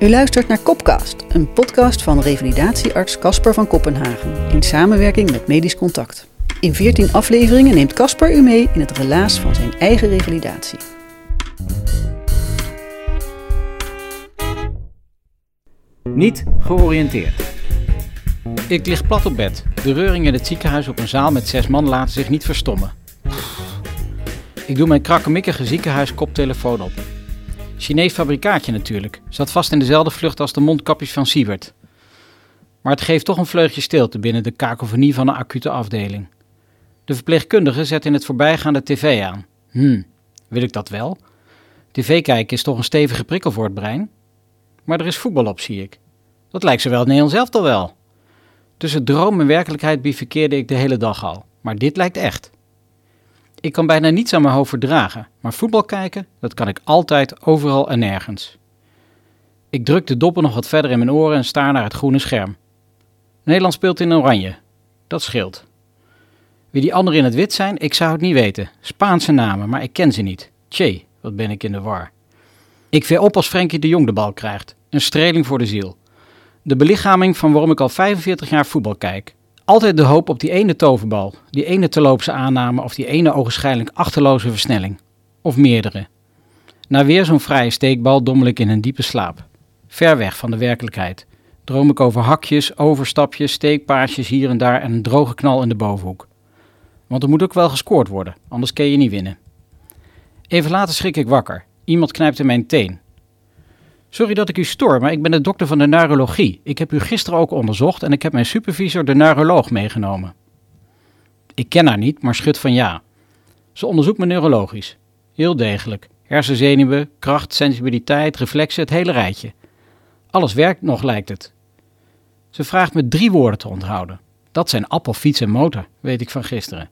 U luistert naar Kopcast, een podcast van revalidatiearts Casper van Kopenhagen in samenwerking met Medisch Contact. In 14 afleveringen neemt Casper u mee in het relaas van zijn eigen revalidatie. Niet georiënteerd. Ik lig plat op bed. De reuring in het ziekenhuis op een zaal met zes man laten zich niet verstommen. Ik doe mijn krakkemikkige ziekenhuiskoptelefoon op. Chinees fabrikaatje natuurlijk. Zat vast in dezelfde vlucht als de mondkapjes van Siebert. Maar het geeft toch een vleugje stilte binnen de kakofonie van een acute afdeling. De verpleegkundige zet in het voorbijgaan de tv aan. Hm, wil ik dat wel? TV kijken is toch een stevige prikkel voor het brein? Maar er is voetbal op, zie ik. Dat lijkt zowel het Nederlands elftal wel. Tussen droom en werkelijkheid bivakkeerde ik de hele dag al. Maar dit lijkt echt. Ik kan bijna niets aan mijn hoofd verdragen, maar voetbal kijken, dat kan ik altijd, overal en nergens. Ik druk de doppen nog wat verder in mijn oren en staar naar het groene scherm. Nederland speelt in oranje. Dat scheelt. Wie die anderen in het wit zijn, ik zou het niet weten. Spaanse namen, maar ik ken ze niet. Tjee, wat ben ik in de war. Ik veer op als Frenkie de Jong de bal krijgt. Een streling voor de ziel. De belichaming van waarom ik al 45 jaar voetbal kijk. Altijd de hoop op die ene toverbal, die ene teloopse aanname of die ene ogenschijnlijk achterloze versnelling. Of meerdere. Na weer zo'n vrije steekbal dommel ik in een diepe slaap. Ver weg van de werkelijkheid. Droom ik over hakjes, overstapjes, steekpaasjes hier en daar en een droge knal in de bovenhoek. Want er moet ook wel gescoord worden, anders kun je niet winnen. Even later schrik ik wakker. Iemand knijpt in mijn teen. Sorry dat ik u stoor, maar ik ben de dokter van de neurologie. Ik heb u gisteren ook onderzocht en ik heb mijn supervisor, de neuroloog, meegenomen. Ik ken haar niet, maar schud van ja. Ze onderzoekt me neurologisch. Heel degelijk. Hersenzenuwen, kracht, sensibiliteit, reflexen, het hele rijtje. Alles werkt nog, lijkt het. Ze vraagt me drie woorden te onthouden. Dat zijn appel, fiets en motor, weet ik van gisteren.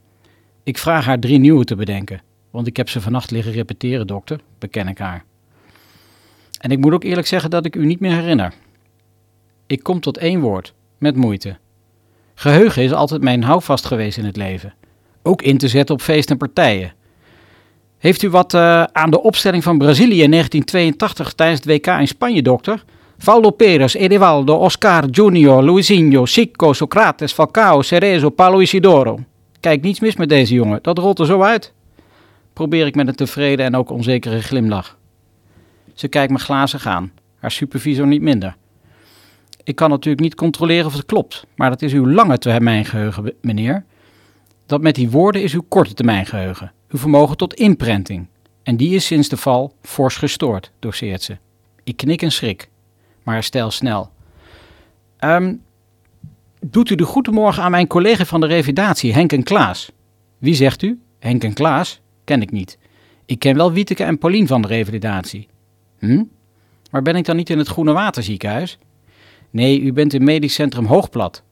Ik vraag haar drie nieuwe te bedenken, want ik heb ze vannacht liggen repeteren, dokter, beken ik haar. En ik moet ook eerlijk zeggen dat ik u niet meer herinner. Ik kom tot één woord, met moeite. Geheugen is altijd mijn houvast geweest in het leven. Ook in te zetten op feesten en partijen. Heeft u wat uh, aan de opstelling van Brazilië in 1982 tijdens het WK in Spanje, dokter? Paulo Perez, Edevaldo, Oscar, Junior, Luizinho, Chico, Socrates, Falcao, Cerezo, Paulo Isidoro. Kijk, niets mis met deze jongen, dat rolt er zo uit. Probeer ik met een tevreden en ook onzekere glimlach. Ze kijkt me glazig aan, haar supervisor niet minder. Ik kan natuurlijk niet controleren of het klopt, maar dat is uw lange termijn geheugen, meneer. Dat met die woorden is uw korte termijn geheugen, uw vermogen tot imprenting. En die is sinds de val fors gestoord, doseert ze. Ik knik en schrik, maar herstel snel. Um, doet u de goedemorgen aan mijn collega van de revidatie, Henk en Klaas. Wie zegt u? Henk en Klaas? Ken ik niet. Ik ken wel Wieteke en Paulien van de revalidatie. Hm? Maar ben ik dan niet in het Groene Waterziekenhuis? Nee, u bent in medisch centrum Hoogplat.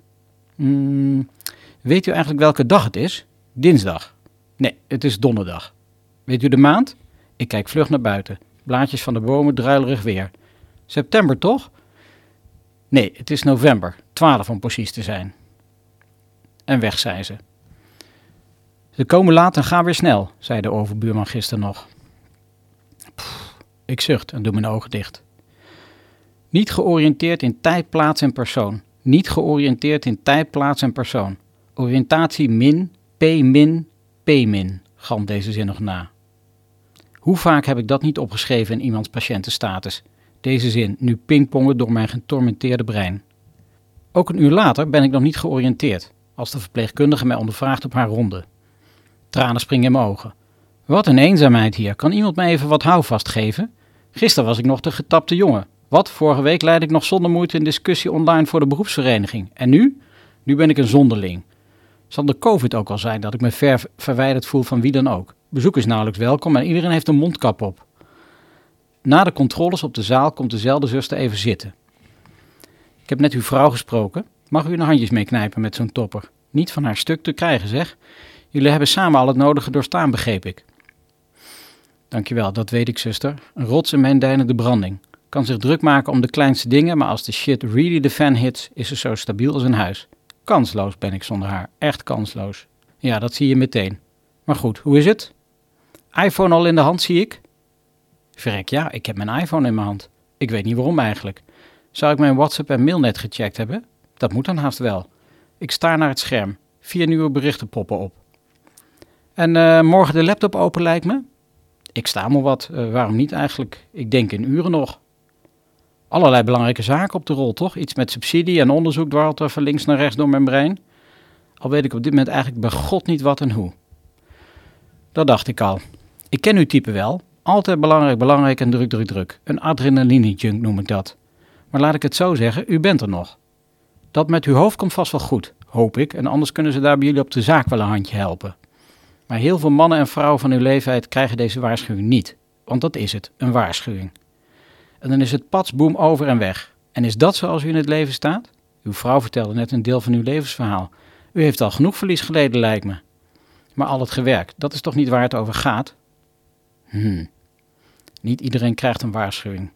Hm, weet u eigenlijk welke dag het is? Dinsdag. Nee, het is donderdag. Weet u de maand? Ik kijk vlug naar buiten. Blaadjes van de bomen druilerig weer. September toch? Nee, het is november. 12 om precies te zijn. En weg zijn ze. Ze komen laat en gaan weer snel, zei de overbuurman gisteren nog. Ik zucht en doe mijn ogen dicht. Niet georiënteerd in tijd, plaats en persoon. Niet georiënteerd in tijd, plaats en persoon. Oriëntatie min, P min, P min, galmt deze zin nog na. Hoe vaak heb ik dat niet opgeschreven in iemands patiëntenstatus? Deze zin, nu pingpongen door mijn getormenteerde brein. Ook een uur later ben ik nog niet georiënteerd, als de verpleegkundige mij ondervraagt op haar ronde. Tranen springen in mijn ogen. Wat een eenzaamheid hier. Kan iemand mij even wat houvast geven? Gisteren was ik nog de getapte jongen. Wat? Vorige week leidde ik nog zonder moeite een discussie online voor de beroepsvereniging. En nu? Nu ben ik een zonderling. Zal de COVID ook al zijn dat ik me ver verwijderd voel van wie dan ook? Bezoek is nauwelijks welkom en iedereen heeft een mondkap op. Na de controles op de zaal komt dezelfde zuster even zitten. Ik heb net uw vrouw gesproken. Mag u een handjes meeknijpen met zo'n topper? Niet van haar stuk te krijgen, zeg. Jullie hebben samen al het nodige doorstaan, begreep ik. Dankjewel, dat weet ik, zuster. Een rots in mijn deinende branding. Kan zich druk maken om de kleinste dingen, maar als de shit really de fan hits, is ze zo stabiel als een huis. Kansloos ben ik zonder haar. Echt kansloos. Ja, dat zie je meteen. Maar goed, hoe is het? iPhone al in de hand, zie ik? Verrek, ja, ik heb mijn iPhone in mijn hand. Ik weet niet waarom eigenlijk. Zou ik mijn WhatsApp en mail net gecheckt hebben? Dat moet dan haast wel. Ik sta naar het scherm. Vier nieuwe berichten poppen op. En uh, morgen de laptop open lijkt me? Ik sta maar wat. Uh, waarom niet eigenlijk? Ik denk in uren nog. Allerlei belangrijke zaken op de rol, toch? Iets met subsidie en onderzoek dwarrelt er van links naar rechts door mijn brein. Al weet ik op dit moment eigenlijk bij God niet wat en hoe. Dat dacht ik al. Ik ken uw type wel. Altijd belangrijk, belangrijk en druk, druk, druk. Een adrenaline-junk noem ik dat. Maar laat ik het zo zeggen, u bent er nog. Dat met uw hoofd komt vast wel goed, hoop ik. En anders kunnen ze daar bij jullie op de zaak wel een handje helpen. Maar heel veel mannen en vrouwen van uw leeftijd krijgen deze waarschuwing niet. Want dat is het, een waarschuwing. En dan is het patsboom over en weg. En is dat zoals u in het leven staat? Uw vrouw vertelde net een deel van uw levensverhaal. U heeft al genoeg verlies geleden, lijkt me. Maar al het gewerk, dat is toch niet waar het over gaat? Hmm. Niet iedereen krijgt een waarschuwing.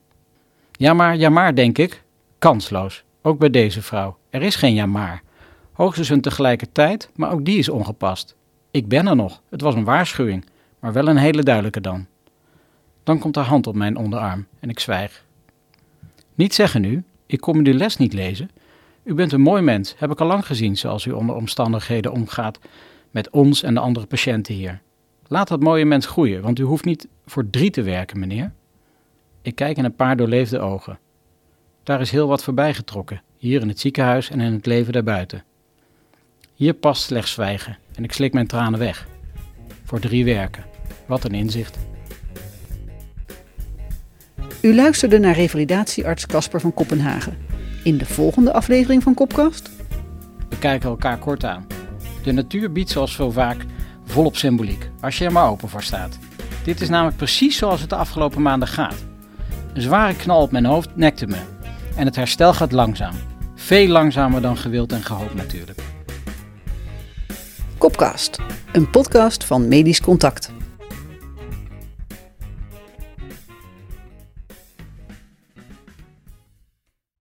Ja maar, ja maar, denk ik. Kansloos. Ook bij deze vrouw. Er is geen ja maar. Hoogstens een tegelijkertijd, maar ook die is ongepast. Ik ben er nog. Het was een waarschuwing, maar wel een hele duidelijke dan. Dan komt haar hand op mijn onderarm en ik zwijg. Niet zeggen nu, ik kom u de les niet lezen. U bent een mooi mens, heb ik al lang gezien zoals u onder omstandigheden omgaat met ons en de andere patiënten hier. Laat dat mooie mens groeien, want u hoeft niet voor drie te werken, meneer. Ik kijk in een paar doorleefde ogen. Daar is heel wat voorbij getrokken, hier in het ziekenhuis en in het leven daarbuiten. Hier past slechts zwijgen en ik slik mijn tranen weg. Voor drie werken. Wat een inzicht. U luisterde naar revalidatiearts Casper van Kopenhagen. In de volgende aflevering van Kopkast. We kijken elkaar kort aan. De natuur biedt zoals zo vaak volop symboliek, als je er maar open voor staat. Dit is namelijk precies zoals het de afgelopen maanden gaat. Een zware knal op mijn hoofd nekte me. En het herstel gaat langzaam. Veel langzamer dan gewild en gehoopt natuurlijk. Kopcast, een podcast van Medisch Contact.